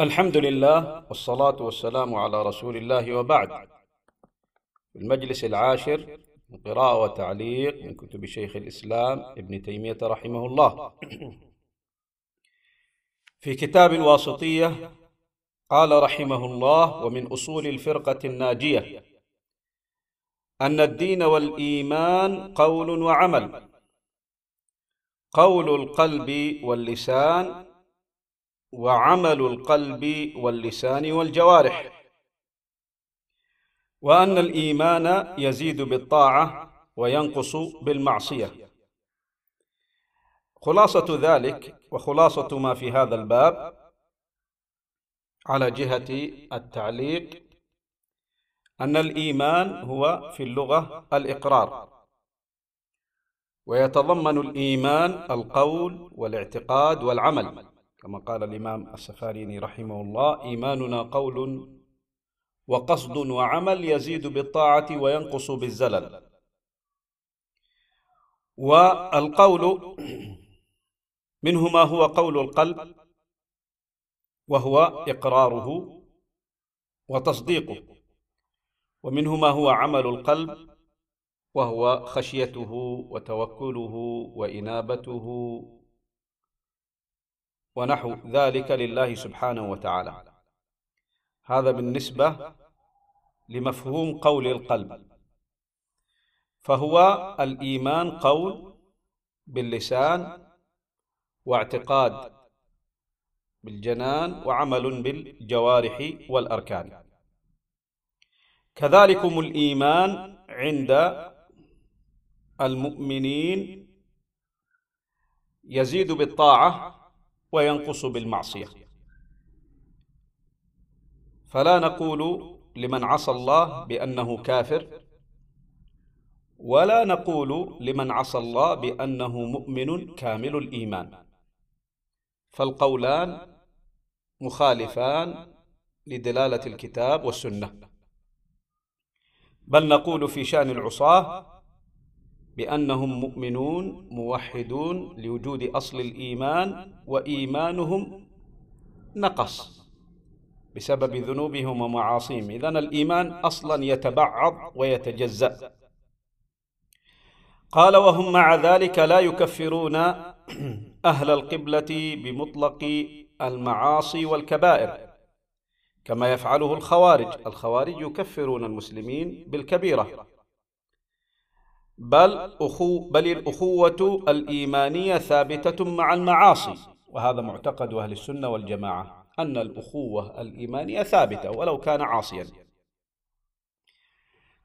الحمد لله والصلاة والسلام على رسول الله وبعد. المجلس العاشر من قراءة وتعليق من كتب شيخ الإسلام ابن تيمية رحمه الله. في كتاب الواسطية قال رحمه الله ومن أصول الفرقة الناجية أن الدين والإيمان قول وعمل. قول القلب واللسان وعمل القلب واللسان والجوارح. وأن الإيمان يزيد بالطاعة وينقص بالمعصية. خلاصة ذلك وخلاصة ما في هذا الباب على جهة التعليق أن الإيمان هو في اللغة الإقرار. ويتضمن الإيمان القول والاعتقاد والعمل. كما قال الإمام السفاريني رحمه الله إيماننا قول وقصد وعمل يزيد بالطاعة وينقص بالزلل. والقول منه ما هو قول القلب وهو إقراره وتصديقه. ومنه ما هو عمل القلب وهو خشيته وتوكله وإنابته ونحو ذلك لله سبحانه وتعالى. هذا بالنسبة لمفهوم قول القلب. فهو الإيمان قول باللسان واعتقاد بالجنان وعمل بالجوارح والأركان. كذلكم الإيمان عند المؤمنين يزيد بالطاعة وينقص بالمعصية. فلا نقول لمن عصى الله بأنه كافر ولا نقول لمن عصى الله بأنه مؤمن كامل الإيمان. فالقولان مخالفان لدلالة الكتاب والسنة. بل نقول في شأن العصاة بأنهم مؤمنون موحدون لوجود أصل الإيمان وإيمانهم نقص بسبب ذنوبهم ومعاصيهم. اذا الإيمان أصلا يتبعض ويتجزأ. قال وهم مع ذلك لا يكفرون أهل القبلة بمطلق المعاصي والكبائر كما يفعله الخوارج. الخوارج يكفرون المسلمين بالكبيرة. بل أخو بل الأخوة الإيمانية ثابتة مع المعاصي. وهذا معتقد أهل السنة والجماعة أن الأخوة الإيمانية ثابتة ولو كان عاصيا.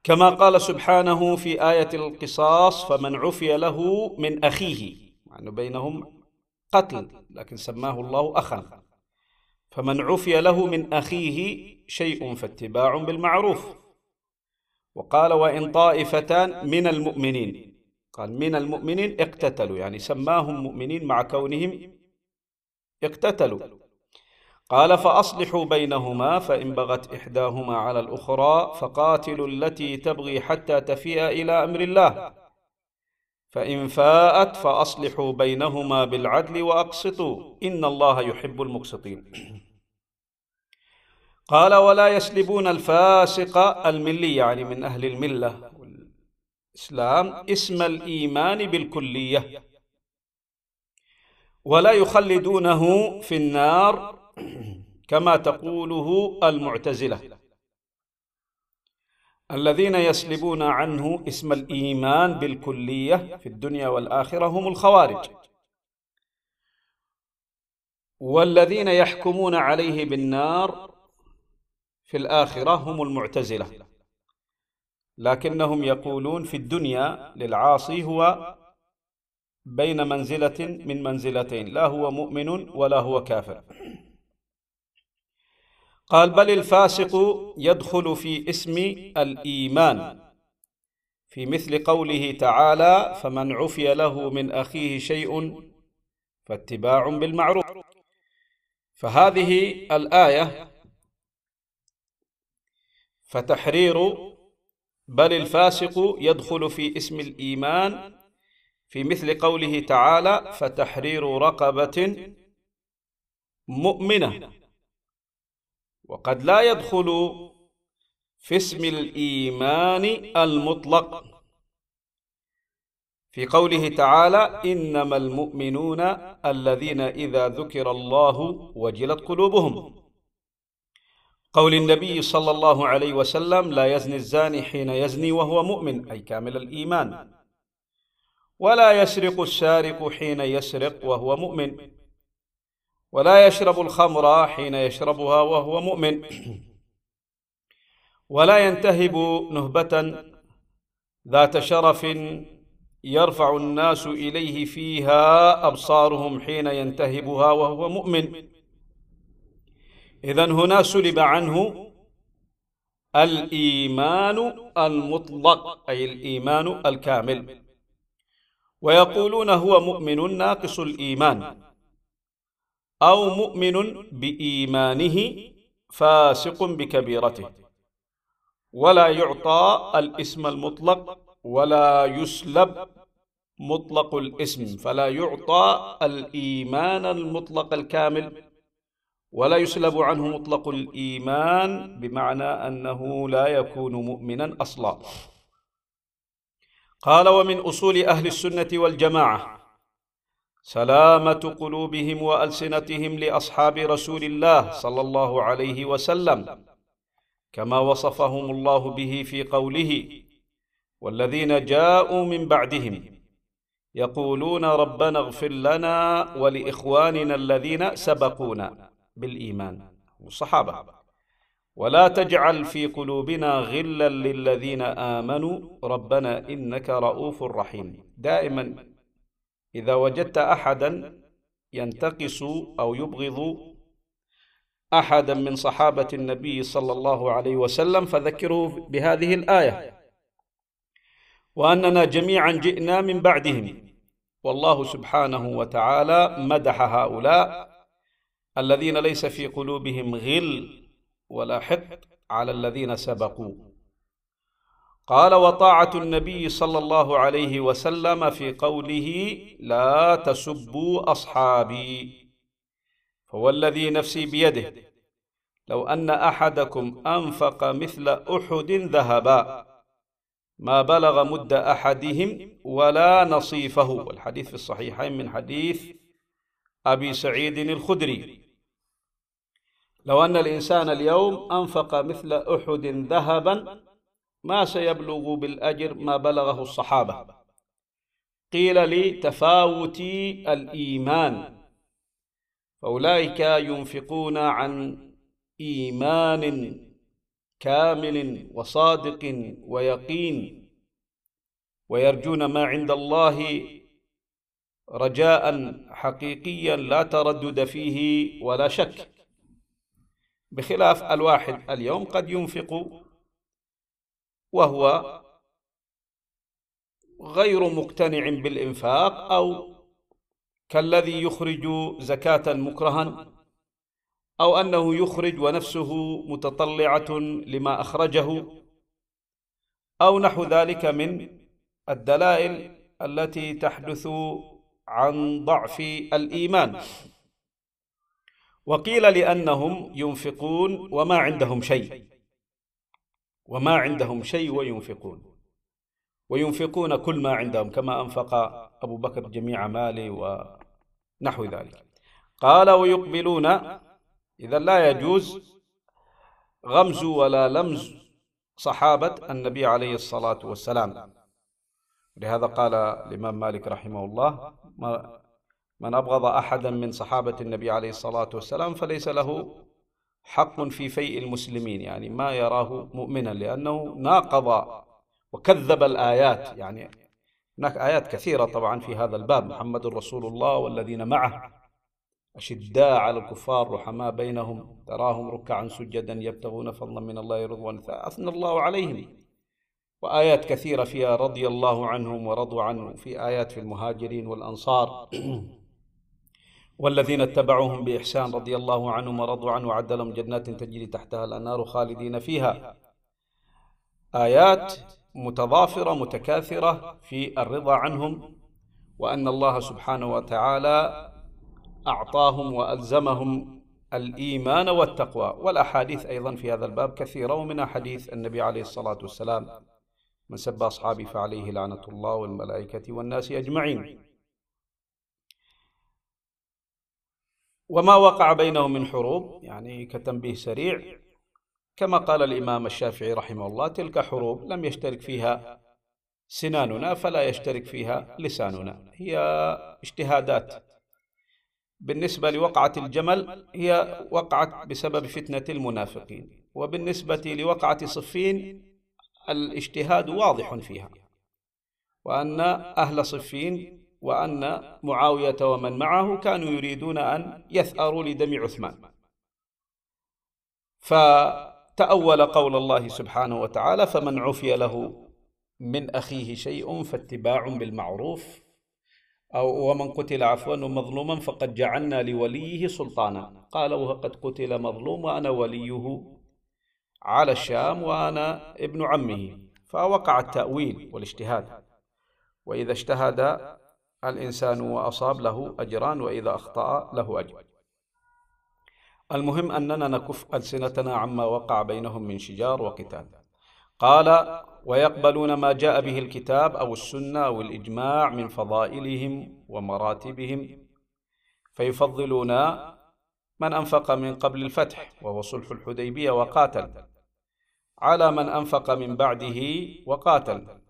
كما قال سبحانه في آية القصاص فمن عفي له من أخيه مع أنه بينهم قتل لكن سماه الله أخا. فمن عفي له من أخيه شيء فاتباع بالمعروف وقال وإن طائفتان من المؤمنين. قال من المؤمنين اقتتلوا يعني سماهم مؤمنين مع كونهم اقتتلوا. قال فأصلحوا بينهما فإن بغت إحداهما على الأخرى فقاتلوا التي تبغي حتى تفيء إلى أمر الله. فإن فاءت فأصلحوا بينهما بالعدل وأقسطوا. إن الله يحب المقسطين. قال ولا يسلبون الفاسق الملي يعني من أهل الملة والإسلام اسم الإيمان بالكلية. ولا يخلدونه في النار كما تقوله المعتزلة. الذين يسلبون عنه اسم الإيمان بالكلية في الدنيا والآخرة هم الخوارج. والذين يحكمون عليه بالنار في الآخرة هم المعتزلة. لكنهم يقولون في الدنيا للعاصي هو بين منزلة من منزلتين لا هو مؤمن ولا هو كافر. قال بل الفاسق يدخل في اسم الإيمان. في مثل قوله تعالى فمن عفي له من أخيه شيء فاتباع بالمعروف. فهذه الآية فتحرير بل الفاسق يدخل في اسم الإيمان في مثل قوله تعالى فتحرير رقبة مؤمنة. وقد لا يدخل في اسم الإيمان المطلق. في قوله تعالى إنما المؤمنون الذين إذا ذكر الله وجلت قلوبهم. قول النبي صلى الله عليه وسلم لا يزني الزاني حين يزني وهو مؤمن أي كامل الإيمان. ولا يسرق السارق حين يسرق وهو مؤمن. ولا يشرب الخمر حين يشربها وهو مؤمن. ولا ينتهب نهبة ذات شرف يرفع الناس إليه فيها أبصارهم حين ينتهبها وهو مؤمن. إذا هنا سلب عنه الإيمان المطلق أي الإيمان الكامل. ويقولون هو مؤمن ناقص الإيمان أو مؤمن بإيمانه فاسق بكبيرته. ولا يعطى الاسم المطلق ولا يسلب مطلق الاسم فلا يعطى الإيمان المطلق الكامل. ولا يسلب عنه مطلق الإيمان بمعنى أنه لا يكون مؤمنا أصلا. قال ومن أصول أهل السنة والجماعة سلامة قلوبهم وألسنتهم لأصحاب رسول الله صلى الله عليه وسلم كما وصفهم الله به في قوله والذين جاءوا من بعدهم يقولون ربنا اغفر لنا ولإخواننا الذين سبقونا. بالإيمان. الصحابه ولا تجعل في قلوبنا غلا للذين آمنوا. ربنا إنك رؤوف رحيم. دائما إذا وجدت احدا ينتقص أو يبغض احدا من صحابة النبي صلى الله عليه وسلم فذكره بهذه الآية. وأننا جميعا جئنا من بعدهم. والله سبحانه وتعالى مدح هؤلاء الذين ليس في قلوبهم غل ولا حقد على الذين سبقوا. قال وطاعة النبي صلى الله عليه وسلم في قوله لا تسبوا أصحابي. فهو الذي نفسي بيده. لو أن أحدكم أنفق مثل أحد ذهبا ما بلغ مد أحدهم ولا نصيفه. والحديث في الصحيحين من حديث أبي سعيد الخدري. لو أن الإنسان اليوم أنفق مثل أحد ذهبا ما سيبلغ بالأجر ما بلغه الصحابة. قيل لي تفاوت الإيمان. فأولئك ينفقون عن إيمان كامل وصادق ويقين ويرجون ما عند الله رجاء حقيقيا لا تردد فيه ولا شك. بخلاف الواحد اليوم قد ينفق وهو غير مقتنع بالإنفاق أو كالذي يخرج زكاة مكرها أو أنه يخرج ونفسه متطلعة لما أخرجه أو نحو ذلك من الدلائل التي تحدث عن ضعف الإيمان. وقيل لأنهم ينفقون وما عندهم شيء. وما عندهم شيء وينفقون. وينفقون كل ما عندهم كما أنفق أبو بكر جميع ماله ونحو ذلك. قال ويقبلون إذا لا يجوز غمز ولا لمز صحابة النبي عليه الصلاة والسلام. لهذا قال الإمام مالك رحمه الله من أبغض أحدا من صحابة النبي عليه الصلاة والسلام فليس له حق في فيء المسلمين يعني ما يراه مؤمنا لأنه ناقض وكذب الآيات. يعني هناك آيات كثيرة طبعا في هذا الباب. محمد رسول الله والذين معه أشداء على الكفار رحماء بينهم تراهم ركعا سجدا يبتغون فضلا من الله رضوان. أثنى الله عليهم. وآيات كثيرة فيها رضي الله عنهم ورضوا عنه في آيات في المهاجرين والأنصار. والذين اتبعوهم بإحسان رضي الله عنهم ورضوا عنه وعد لهم جنات تجري تحتها الأنهار خالدين فيها. آيات متضافرة متكاثرة في الرضا عنهم وأن الله سبحانه وتعالى أعطاهم وألزمهم الإيمان والتقوى. والأحاديث أيضا في هذا الباب كثيرة ومنها حديث النبي عليه الصلاة والسلام من سب أصحابي فعليه لعنة الله والملائكة والناس أجمعين. وما وقع بينهم من حروب يعني كتنبيه سريع. كما قال الإمام الشافعي رحمه الله تلك حروب لم يشترك فيها سناننا فلا يشترك فيها لساننا. هي اجتهادات. بالنسبة لوقعة الجمل هي وقعت بسبب فتنة المنافقين. وبالنسبة لوقعة صفين الاجتهاد واضح فيها. وأن أهل صفين وأن معاوية ومن معه كانوا يريدون أن يثأروا لدم عثمان. فتأول قول الله سبحانه وتعالى فمن عفي له من أخيه شيء فاتباع بالمعروف أو ومن قتل عفوا مظلوما فقد جعلنا لوليه سلطانا. قال وقد قتل مظلوم وأنا وليه على الشام وأنا ابن عمه. فوقع التأويل والاجتهاد. وإذا اجتهد الإنسان وأصاب له أجران وإذا أخطأ له أجر. المهم أننا نكف ألسنتنا عما وقع بينهم من شجار وقتال. قال ويقبلون ما جاء به الكتاب أو السنة أو الإجماع من فضائلهم ومراتبهم. فيفضلون من أنفق من قبل الفتح وهو صلح الحديبية وقاتل. على من أنفق من بعده وقاتل.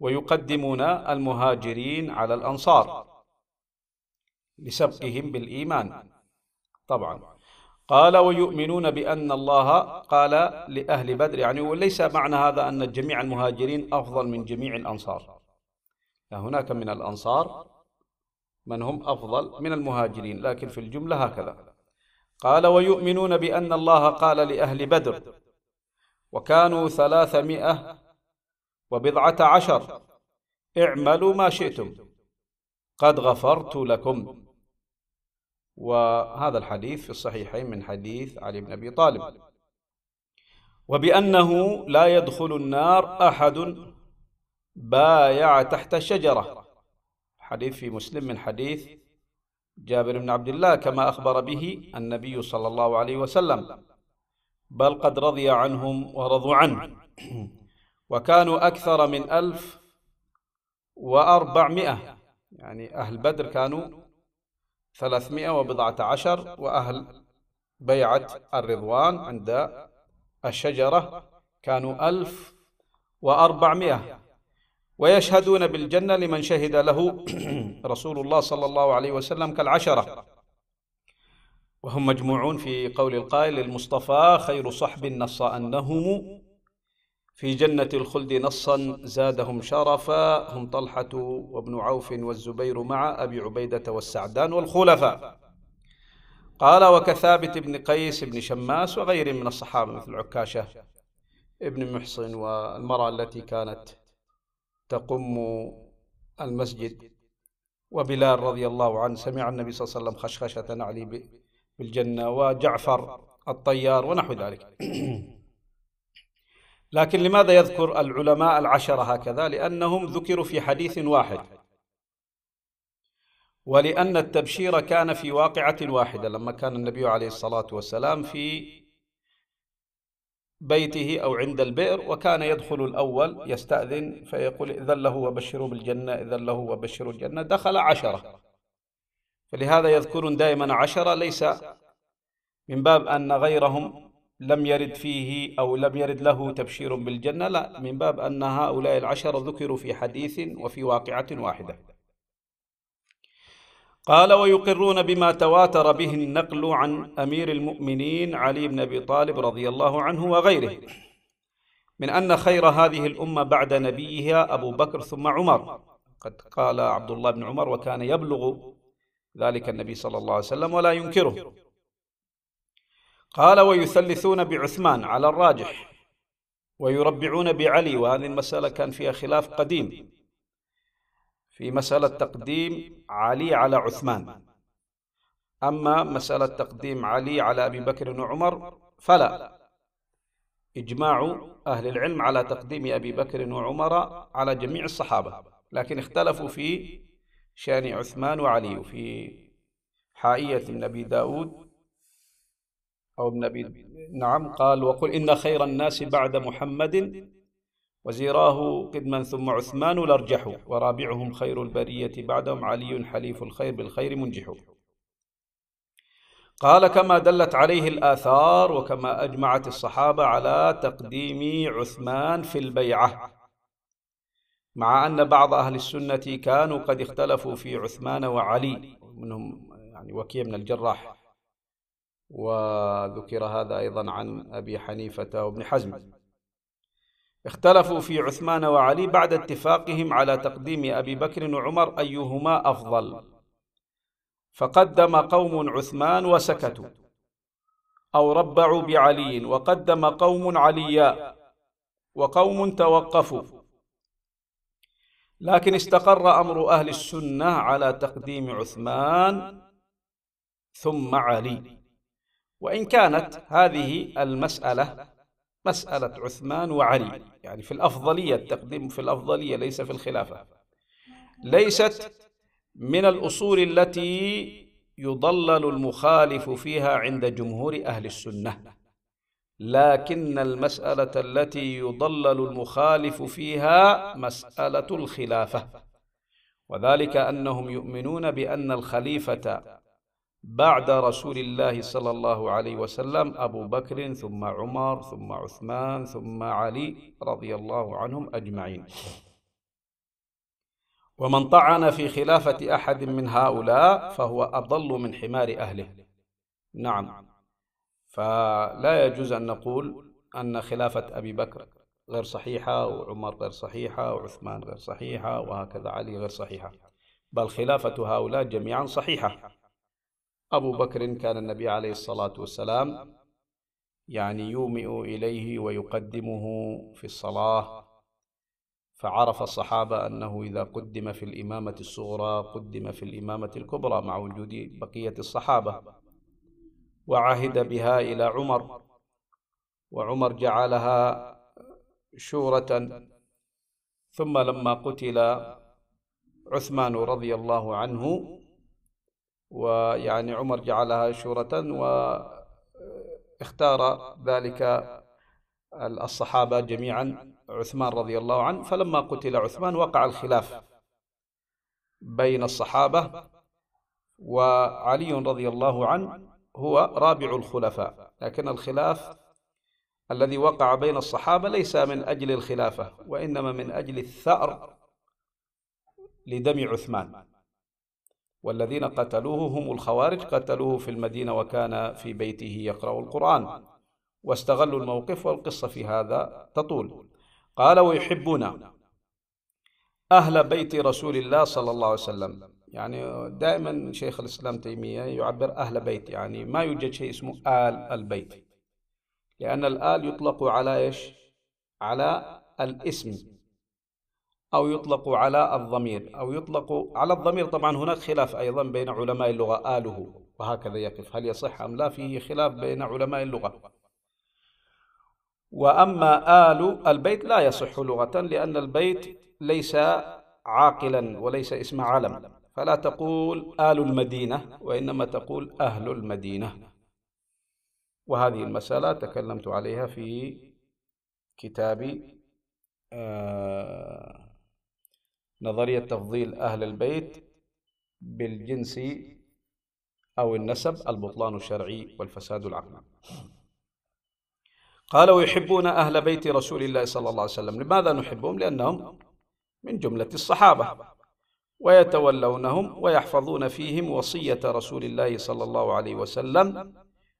ويقدمون المهاجرين على الأنصار لسبقهم بالإيمان. طبعا. قال ويؤمنون بأن الله قال لأهل بدر يعني وليس معنى هذا أن جميع المهاجرين أفضل من جميع الأنصار. هناك من الأنصار من هم أفضل من المهاجرين لكن في الجملة هكذا. قال ويؤمنون بأن الله قال لأهل بدر وكانوا ثلاثمائة وبضعة عشر. اعملوا ما شئتم. قد غفرت لكم. وهذا الحديث في الصحيحين من حديث علي بن أبي طالب. وبأنه لا يدخل النار أحد بايع تحت الشجرة. حديث في مسلم من حديث جابر بن عبد الله كما أخبر به النبي صلى الله عليه وسلم. بل قد رضي عنهم ورضوا عنه. وكانوا أكثر من ألف وأربعمائة. يعني أهل بدر كانوا ثلاثمائة وبضعة عشر وأهل بيعة الرضوان عند الشجرة كانوا ألف وأربعمائة. ويشهدون بالجنة لمن شهد له رسول الله صلى الله عليه وسلم كالعشرة. وهم مجموعون في قول القائل للمصطفى خير صحب نص أنهم في جنة الخلد نصا زادهم شرفا هم طلحة وابن عوف والزبير مع أبي عبيدة والسعدان والخلفاء. قال وكثابت بن قيس بن شماس وغير من الصحابة مثل عكاشة ابن محصن والمرأة التي كانت تقم المسجد. وبلال رضي الله عنه سمع النبي صلى الله عليه وسلم خشخشة نعلي بالجنة وجعفر الطيار ونحو ذلك. لكن لماذا يذكر العلماء العشرة هكذا؟ لأنهم ذكروا في حديث واحد. ولأن التبشير كان في واقعة واحدة لما كان النبي عليه الصلاة والسلام في بيته أو عند البئر وكان يدخل الأول يستأذن فيقول إذن له وبشروا بالجنة إذن له وبشروا الجنة. دخل عشرة. فلهذا يذكرون دائما عشرة ليس من باب أن غيرهم لم يرد فيه أو لم يرد له تبشير بالجنة لا من باب أن هؤلاء العشر ذكروا في حديث وفي واقعة واحدة. قال ويقرون بما تواتر به النقل عن أمير المؤمنين علي بن أبي طالب رضي الله عنه وغيره من أن خير هذه الأمة بعد نبيها أبو بكر ثم عمر. قد قال عبد الله بن عمر وكان يبلغ ذلك النبي صلى الله عليه وسلم ولا ينكره. قال ويثلثون بعثمان على الراجح ويربعون بعلي وهذه المسألة كان فيها خلاف قديم. في مسألة تقديم علي على عثمان. أما مسألة تقديم علي على أبي بكر وعمر فلا. إجماع أهل العلم على تقديم أبي بكر وعمر على جميع الصحابة لكن اختلفوا في شأن عثمان وعلي وفي حائية النبي داود أو ابن أبي نعم قال وقل إن خير الناس بعد محمد وزيراه قدما ثم عثمان الأرجح ورابعهم خير البرية بعدهم علي حليف الخير بالخير منجح. قال كما دلت عليه الآثار وكما أجمعت الصحابة على تقديم عثمان في البيعة مع أن بعض أهل السنة كانوا قد اختلفوا في عثمان وعلي منهم يعني وكيع بن الجراح. وذكر هذا أيضا عن أبي حنيفة وابن حزم. اختلفوا في عثمان وعلي بعد اتفاقهم على تقديم أبي بكر وعمر أيهما أفضل. فقدم قوم عثمان وسكتوا. أو ربعوا بعلي وقدم قوم عليا وقوم توقفوا. لكن استقر أمر أهل السنة على تقديم عثمان ثم علي. وإن كانت هذه المسألة مسألة عثمان وعلي يعني في الأفضلية التقديم في الأفضلية ليس في الخلافة. ليست من الأصول التي يضلل المخالف فيها عند جمهور أهل السنة. لكن المسألة التي يضلل المخالف فيها مسألة الخلافة. وذلك أنهم يؤمنون بأن الخليفة بعد رسول الله صلى الله عليه وسلم أبو بكر ثم عمر ثم عثمان ثم علي رضي الله عنهم أجمعين. ومن طعن في خلافة أحد من هؤلاء فهو أضل من حمار أهله. نعم. فلا يجوز أن نقول أن خلافة أبي بكر غير صحيحة وعمر غير صحيحة وعثمان غير صحيحة وهكذا علي غير صحيحة. بل خلافة هؤلاء جميعا صحيحة. أبو بكر كان النبي عليه الصلاة والسلام يعني يومئ إليه ويقدمه في الصلاة فعرف الصحابة أنه إذا قدم في الإمامة الصغرى قدم في الإمامة الكبرى مع وجود بقية الصحابة وعهد بها إلى عمر وعمر جعلها شورة ثم لما قتل عثمان رضي الله عنه ويعني عمر جعلها شورة واختار ذلك الصحابة جميعا عثمان رضي الله عنه فلما قتل عثمان وقع الخلاف بين الصحابة وعلي رضي الله عنه هو رابع الخلفاء. لكن الخلاف الذي وقع بين الصحابة ليس من أجل الخلافة وإنما من أجل الثأر لدم عثمان. والذين قتلوه هم الخوارج قتلوه في المدينة وكان في بيته يقرأ القرآن. واستغلوا الموقف والقصة في هذا تطول. قال ويحبون أهل بيت رسول الله صلى الله عليه وسلم. يعني دائما شيخ الإسلام تيمية يعبر أهل بيت يعني ما يوجد شيء اسمه آل البيت. لأن الآل يطلق على إيش؟ على الاسم. أو يطلق على الضمير أو يطلق على الضمير. طبعا هناك خلاف أيضا بين علماء اللغة آله وهكذا يقف. هل يصح أم لا؟ فيه خلاف بين علماء اللغة. وأما آل البيت لا يصح لغة لأن البيت ليس عاقلا وليس اسم علم فلا تقول آل المدينة وإنما تقول أهل المدينة. وهذه المسألة تكلمت عليها في كتاب آه نظرية تفضيل أهل البيت بالجنس أو النسب البطلان الشرعي والفساد العقلي. قال ويحبون أهل بيت رسول الله صلى الله عليه وسلم. لماذا نحبهم؟ لأنهم من جملة الصحابة. ويتولونهم ويحفظون فيهم وصية رسول الله صلى الله عليه وسلم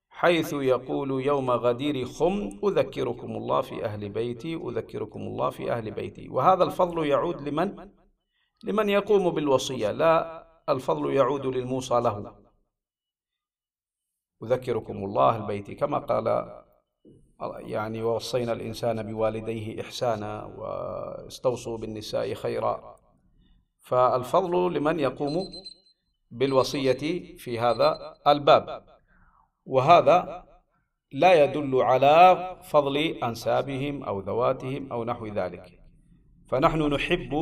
حيث يقول يوم غدير خم أذكركم الله في أهل بيتي أذكركم الله في أهل بيتي. وهذا الفضل يعود لمن؟ لمن يقوم بالوصية. لا الفضل يعود للموصى له. أذكركم الله البيت. كما قال يعني ووصينا الإنسان بوالديه إحسانا واستوصوا بالنساء خيرا. فالفضل لمن يقوم بالوصية في هذا الباب. وهذا لا يدل على فضل أنسابهم أو ذواتهم أو نحو ذلك. فنحن نحب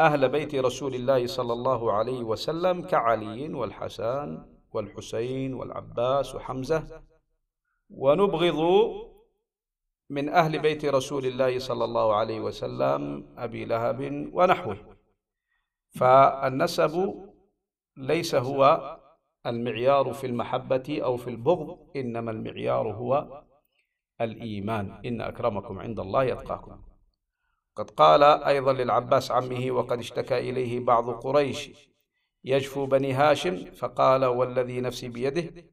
أهل بيت رسول الله صلى الله عليه وسلم كعلي والحسن والحسين والعباس وحمزة. ونبغض من أهل بيت رسول الله صلى الله عليه وسلم أبي لهب ونحوه. فالنسب ليس هو المعيار في المحبة أو في البغض إنما المعيار هو الإيمان. إن أكرمكم عند الله يتقاكم قد قال أيضا للعباس عمه وقد اشتكى إليه بعض قريش يجفو بني هاشم فقال والذي نفسي بيده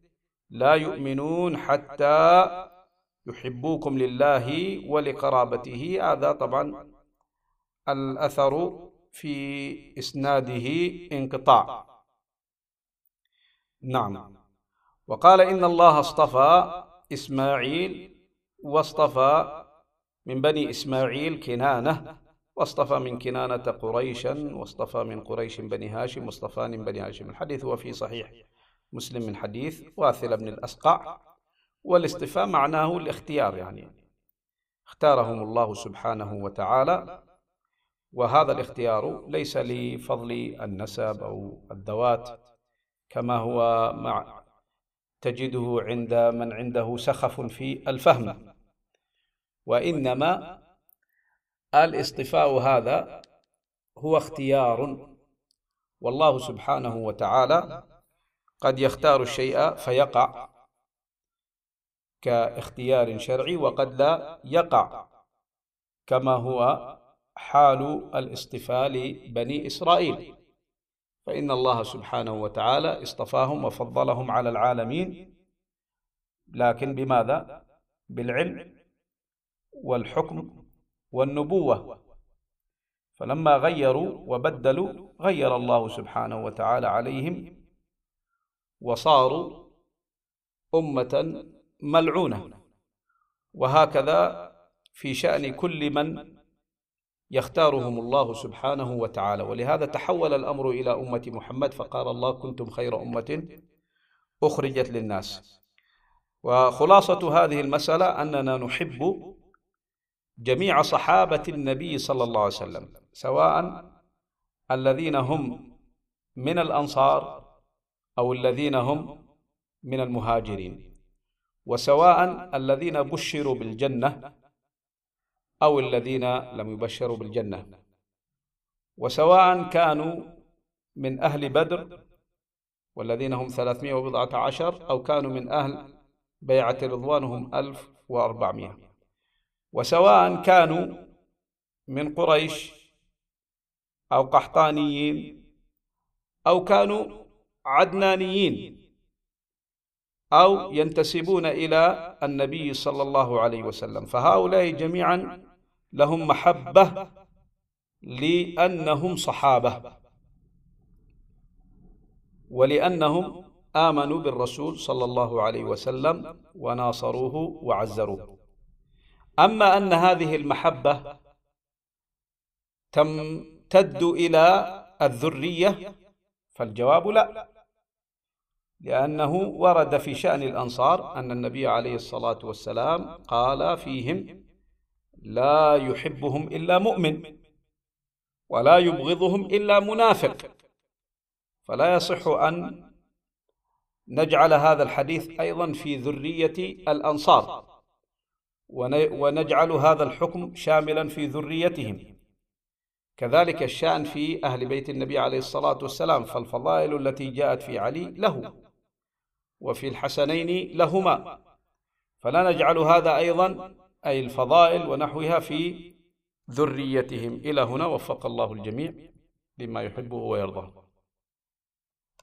لا يؤمنون حتى يحبوكم لله ولقرابته. هذا طبعا الأثر في إسناده انقطاع. نعم. وقال إن الله اصطفى إسماعيل واصطفى من بني إسماعيل كنانة. واصطفى من كنانة قريشا واصطفى من قريش بني هاشم واصطفى من بني هاشم. الحديث هو في صحيح مسلم من حديث واثل بن الأسقع. والاصطفاء معناه الاختيار يعني. اختارهم الله سبحانه وتعالى. وهذا الاختيار ليس لفضل النسب أو الذوات كما هو مع تجده عند من عنده سخف في الفهم. وإنما الاصطفاء هذا هو اختيار والله سبحانه وتعالى قد يختار الشيء فيقع كاختيار شرعي وقد لا يقع كما هو حال الاصطفاء لبني إسرائيل فإن الله سبحانه وتعالى اصطفاهم وفضلهم على العالمين لكن بماذا؟ بالعلم والحكم والنبوة. فلما غيروا وبدلوا غير الله سبحانه وتعالى عليهم وصاروا أمة ملعونة. وهكذا في شأن كل من يختارهم الله سبحانه وتعالى. ولهذا تحول الأمر إلى أمة محمد فقال الله كنتم خير أمة أخرجت للناس. وخلاصة هذه المسألة أننا نحب جميع صحابة النبي صلى الله عليه وسلم سواء الذين هم من الأنصار أو الذين هم من المهاجرين وسواء الذين بشروا بالجنة أو الذين لم يبشروا بالجنة وسواء كانوا من أهل بدر والذين هم ثلاثمائة وبضعة عشر أو كانوا من أهل بيعة رضوان هم ألف وأربعمائة. وسواء كانوا من قريش أو قحطانيين أو كانوا عدنانيين أو ينتسبون إلى النبي صلى الله عليه وسلم. فهؤلاء جميعا لهم محبة لأنهم صحابة ولأنهم آمنوا بالرسول صلى الله عليه وسلم وناصروه وعزروه. أما أن هذه المحبة تمتد إلى الذرية فالجواب لا. لأنه ورد في شأن الأنصار أن النبي عليه الصلاة والسلام قال فيهم لا يحبهم إلا مؤمن ولا يبغضهم إلا منافق. فلا يصح أن نجعل هذا الحديث أيضا في ذرية الأنصار. ونجعل هذا الحكم شاملا في ذريتهم. كذلك الشأن في أهل بيت النبي عليه الصلاة والسلام فالفضائل التي جاءت في علي له وفي الحسنين لهما. فلا نجعل هذا أيضا أي الفضائل ونحوها في ذريتهم. إلى هنا وفق الله الجميع لما يحبه ويرضاه.